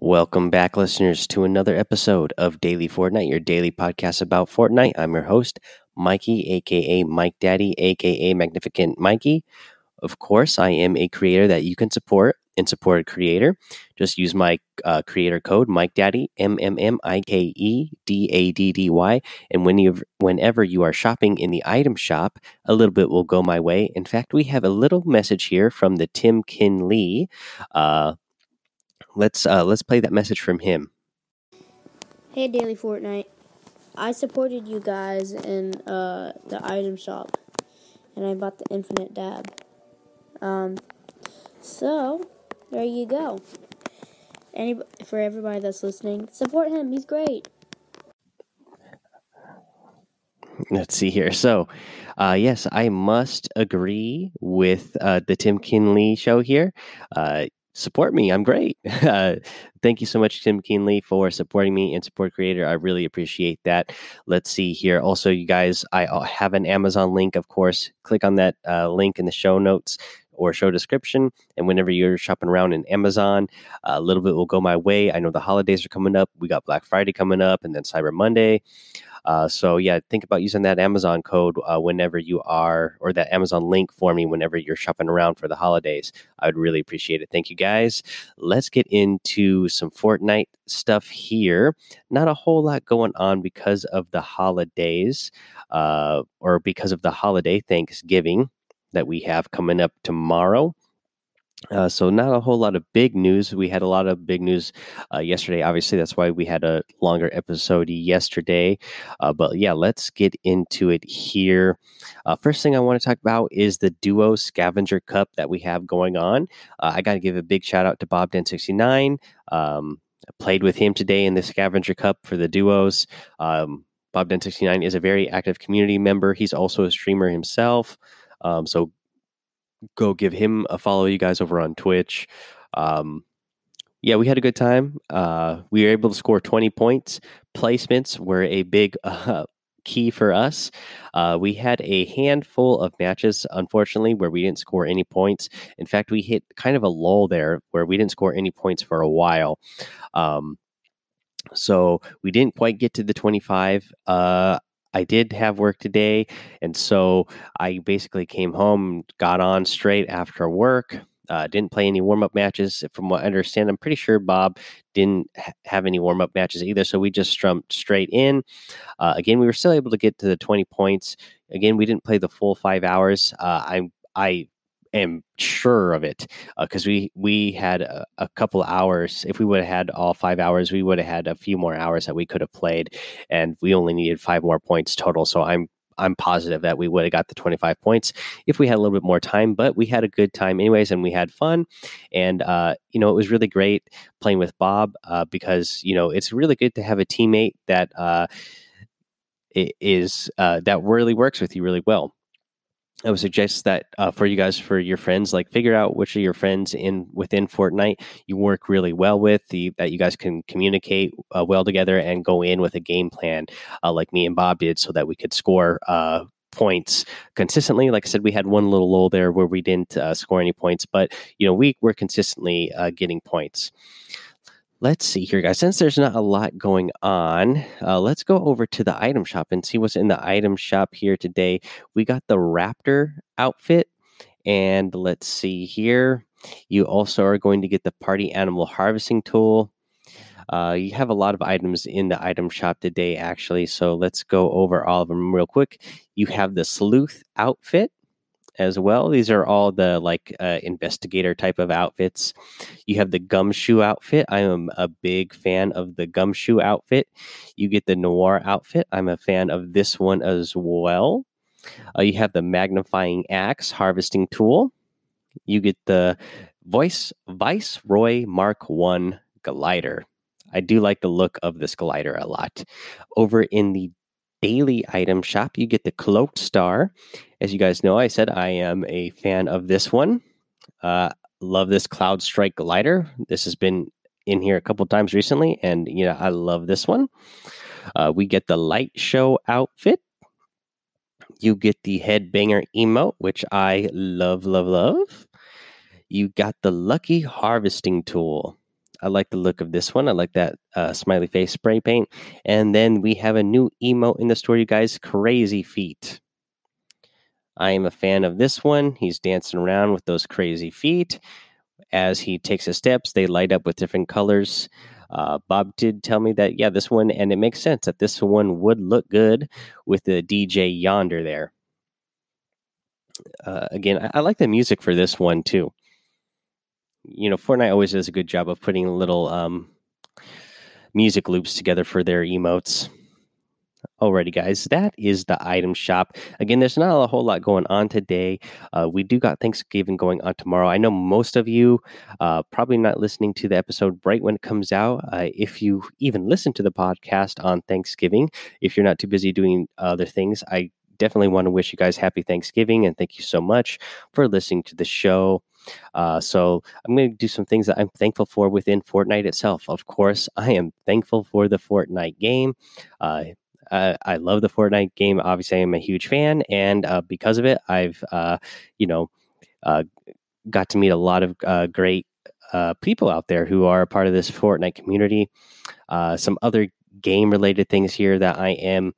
Welcome back, listeners, to another episode of Daily Fortnite, your daily podcast about Fortnite. I'm your host, Mikey, aka Mike Daddy, aka Magnificent Mikey. Of course, I am a creator that you can support and support a creator. Just use my uh, creator code, Mike Daddy, M M M I K E D A D D Y. And when you, whenever you are shopping in the item shop, a little bit will go my way. In fact, we have a little message here from the Tim Kinley. Uh, let's uh, let's play that message from him. Hey, Daily Fortnite. I supported you guys in uh, the item shop, and I bought the Infinite Dab. Um, so there you go. Any for everybody that's listening, support him. He's great. Let's see here. So, uh, yes, I must agree with uh, the Tim Kinley show here. Uh, support me. I'm great. Uh, thank you so much, Tim Kinley, for supporting me and support creator. I really appreciate that. Let's see here. Also, you guys, I uh, have an Amazon link, of course. Click on that uh, link in the show notes or show description. And whenever you're shopping around in Amazon, a little bit will go my way. I know the holidays are coming up. We got Black Friday coming up and then Cyber Monday. Uh, so yeah, think about using that Amazon code uh, whenever you are, or that Amazon link for me whenever you're shopping around for the holidays. I would really appreciate it. Thank you guys. Let's get into some Fortnite stuff here. Not a whole lot going on because of the holidays, uh, or because of the holiday Thanksgiving that we have coming up tomorrow. Uh, so not a whole lot of big news. We had a lot of big news uh, yesterday. Obviously, that's why we had a longer episode yesterday. Uh, but yeah, let's get into it here. Uh, first thing I want to talk about is the duo scavenger cup that we have going on. Uh, I got to give a big shout out to Bob Den sixty nine. Um, played with him today in the scavenger cup for the duos. Um, Bob Den sixty nine is a very active community member. He's also a streamer himself. Um, so go give him a follow, you guys, over on Twitch. Um, yeah, we had a good time. Uh, we were able to score 20 points. Placements were a big uh, key for us. Uh, we had a handful of matches, unfortunately, where we didn't score any points. In fact, we hit kind of a lull there where we didn't score any points for a while. Um, so we didn't quite get to the 25. Uh, I did have work today, and so I basically came home, got on straight after work. Uh, didn't play any warm up matches. From what I understand, I'm pretty sure Bob didn't ha- have any warm up matches either. So we just jumped straight in. Uh, again, we were still able to get to the 20 points. Again, we didn't play the full five hours. Uh, I I am sure of it because uh, we we had a, a couple hours. If we would have had all five hours, we would have had a few more hours that we could have played, and we only needed five more points total. So I'm I'm positive that we would have got the 25 points if we had a little bit more time, but we had a good time anyways, and we had fun. And, uh, you know, it was really great playing with Bob uh, because, you know, it's really good to have a teammate that uh, is uh, that really works with you really well. I would suggest that uh, for you guys, for your friends, like figure out which of your friends in within Fortnite you work really well with, the, that you guys can communicate uh, well together and go in with a game plan, uh, like me and Bob did, so that we could score uh, points consistently. Like I said, we had one little lull there where we didn't uh, score any points, but you know we were consistently uh, getting points. Let's see here, guys. Since there's not a lot going on, uh, let's go over to the item shop and see what's in the item shop here today. We got the Raptor outfit, and let's see here. You also are going to get the Party Animal Harvesting Tool. Uh, you have a lot of items in the item shop today, actually. So let's go over all of them real quick. You have the Sleuth outfit as well. These are all the like uh, investigator type of outfits. You have the gumshoe outfit. I am a big fan of the gumshoe outfit. You get the noir outfit. I'm a fan of this one as well. Uh, you have the magnifying axe harvesting tool. You get the voice Viceroy Mark One glider. I do like the look of this glider a lot. Over in the daily item shop, you get the cloaked star. As you guys know, I said I am a fan of this one. Uh, love this Cloud Strike glider. This has been in here a couple times recently, and you know I love this one. Uh, we get the light show outfit. You get the headbanger emote, which I love, love, love. You got the lucky harvesting tool. I like the look of this one. I like that uh, smiley face spray paint. And then we have a new emote in the store, you guys Crazy Feet. I am a fan of this one. He's dancing around with those crazy feet. As he takes his steps, they light up with different colors. Uh, Bob did tell me that, yeah, this one, and it makes sense that this one would look good with the DJ yonder there. Uh, again, I, I, like the music for this one too. You know, Fortnite always does a good job of putting little um, music loops together for their emotes. Alrighty, guys, that is the item shop. Again, there's not a whole lot going on today. Uh, we do got Thanksgiving going on tomorrow. I know most of you uh, probably not listening to the episode right when it comes out. Uh, if you even listen to the podcast on Thanksgiving, if you're not too busy doing other things, I definitely want to wish you guys happy Thanksgiving and thank you so much for listening to the show. Uh, so I'm going to do some things that I'm thankful for within Fortnite itself. Of course, I am thankful for the Fortnite game. Uh, uh, I love the Fortnite game. Obviously, I'm a huge fan, and uh, because of it, I've uh, you know uh, got to meet a lot of uh, great people out there who are a part of this Fortnite community. some other game related things here that I am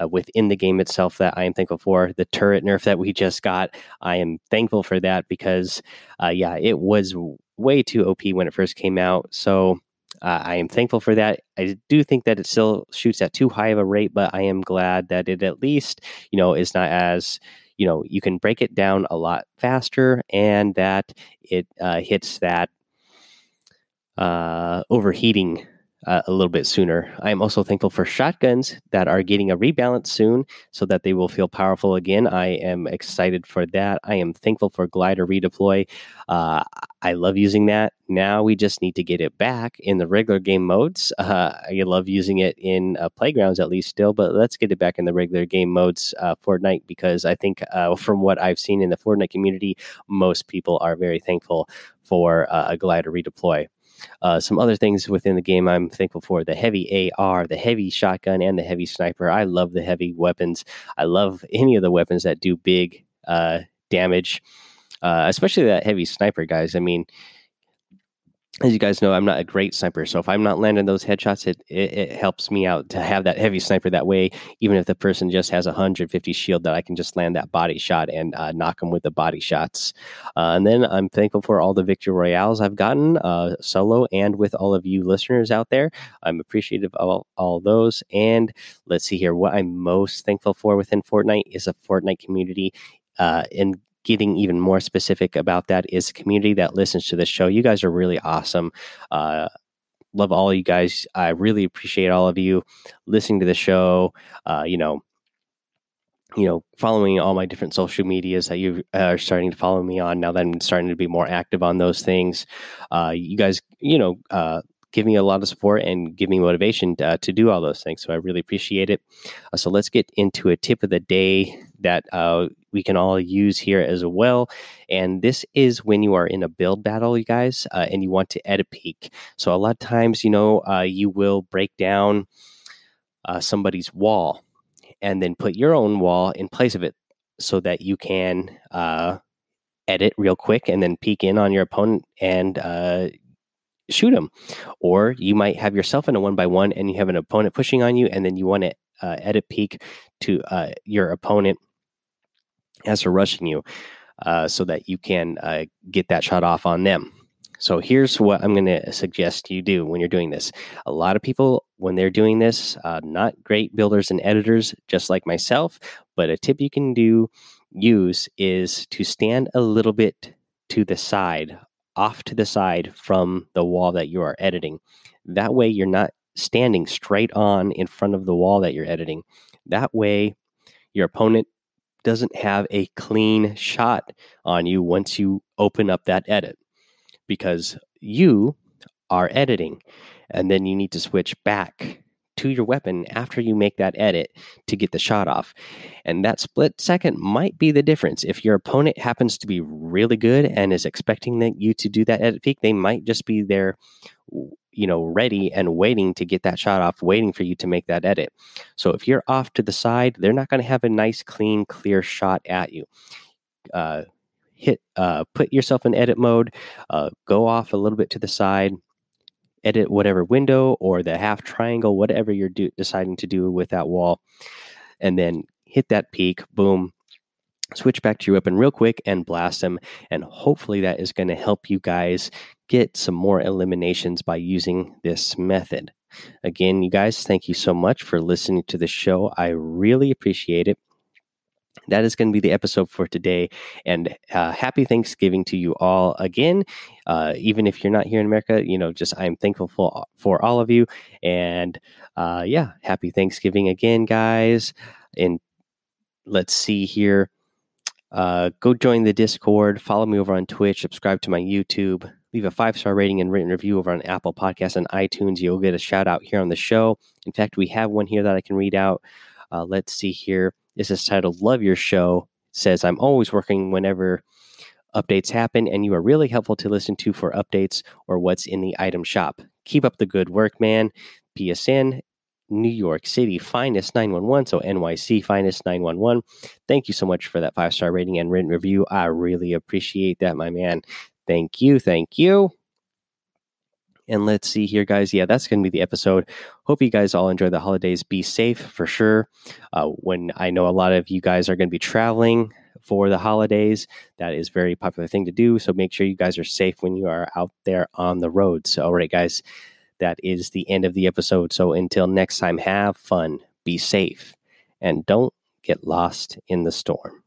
uh, within the game itself that I am thankful for. The turret nerf that we just got, I am thankful for that because, uh, yeah, it was way too OP when it first came out. So uh, I am thankful for that. I do think that it still shoots at too high of a rate, but I am glad that it at least, you know, is not as you know you can break it down a lot faster and that it uh, hits that uh, overheating uh, a little bit sooner. I am also thankful for shotguns that are getting a rebalance soon so that they will feel powerful again. I am excited for that. I am thankful for glider redeploy. Uh, I love using that. Now we just need to get it back in the regular game modes. Uh, I love using it in uh, playgrounds at least still, but let's get it back in the regular game modes uh, Fortnite because I think uh, from what I've seen in the Fortnite community, most people are very thankful for a glider redeploy. Uh, some other things within the game I'm thankful for the heavy AR, the heavy shotgun, and the heavy sniper. I love the heavy weapons. I love any of the weapons that do big uh, damage, uh, especially that heavy sniper, guys. I mean, as you guys know, I'm not a great sniper. So if I'm not landing those headshots, it, it, it, helps me out to have that heavy sniper. That way, even if the person just has 150 shield, that I can just land that body shot and uh, knock them with the body shots. Uh, and then I'm thankful for all the victory royales I've gotten uh, solo and with all of you listeners out there. I'm appreciative of all, all those. And let's see here. What I'm most thankful for within Fortnite is a Fortnite community uh, and getting even more specific about that is the community that listens to the show. You guys are really awesome. Uh, love all you guys. I really appreciate all of you listening to the show. Uh, you know, you know, following all my different social medias that you are starting to follow me on now that I'm starting to be more active on those things. Uh, you guys, you know, uh, give me a lot of support and give me motivation to, uh, to do all those things. So I really appreciate it. Uh, so let's get into a tip of the day that uh, we can all use here as well. And this is when you are in a build battle, you guys, uh, and you want to edit peek. So a lot of times, you know, uh, you will break down uh, somebody's wall and then put your own wall in place of it so that you can uh, edit real quick and then peek in on your opponent and uh, shoot them. Or you might have yourself in a one by one and you have an opponent pushing on you, and then you want to uh, edit peek to uh, your opponent as they're rushing you uh, so that you can uh, get that shot off on them. So here's what I'm going to suggest you do when you're doing this. A lot of people, when they're doing this, uh, not great builders and editors, just like myself, but a tip you can do use is to stand a little bit to the side, off to the side from the wall that you are editing. That way, you're not standing straight on in front of the wall that you're editing. That way, your opponent doesn't have a clean shot on you once you open up that edit because you are editing and then you need to switch back to your weapon after you make that edit to get the shot off. And that split second might be the difference. If your opponent happens to be really good and is expecting that you to do that edit peek, they might just be there you know ready and waiting to get that shot off waiting for you to make that edit. So if you're off to the side they're not going to have a nice clean clear shot at you. Uh, hit uh, put yourself in edit mode uh, go off a little bit to the side edit whatever window or the half triangle, whatever you're do- deciding to do with that wall, and then hit that peek, boom, switch back to your weapon real quick and blast them. And hopefully that is going to help you guys get some more eliminations by using this method. Again, you guys, thank you so much for listening to the show. I really appreciate it. That is going to be the episode for today. And uh, happy Thanksgiving to you all again. Uh, even if you're not here in America, you know, just I'm thankful for, for all of you. And uh, yeah, happy Thanksgiving again, guys. And let's see here. Uh, go join the Discord, follow me over on Twitch, subscribe to my YouTube, leave a five star rating and written review over on Apple Podcasts and iTunes. You'll get a shout out here on the show. In fact, we have one here that I can read out. Uh, let's see here. This is titled Love Your Show. It says, I'm always working whenever updates happen, and you are really helpful to listen to for updates or what's in the item shop. Keep up the good work, man. PSN New York City Finest 911. So NYC Finest 911. Thank you so much for that five star rating and written review. I really appreciate that, my man. Thank you. Thank you. And let's see here, guys. Yeah, that's going to be the episode. Hope you guys all enjoy the holidays. Be safe for sure. Uh, when I know a lot of you guys are going to be traveling for the holidays, that is very popular thing to do. So make sure you guys are safe when you are out there on the road. So, all right, guys that is the end of the episode. So until next time, have fun, be safe, and don't get lost in the storm.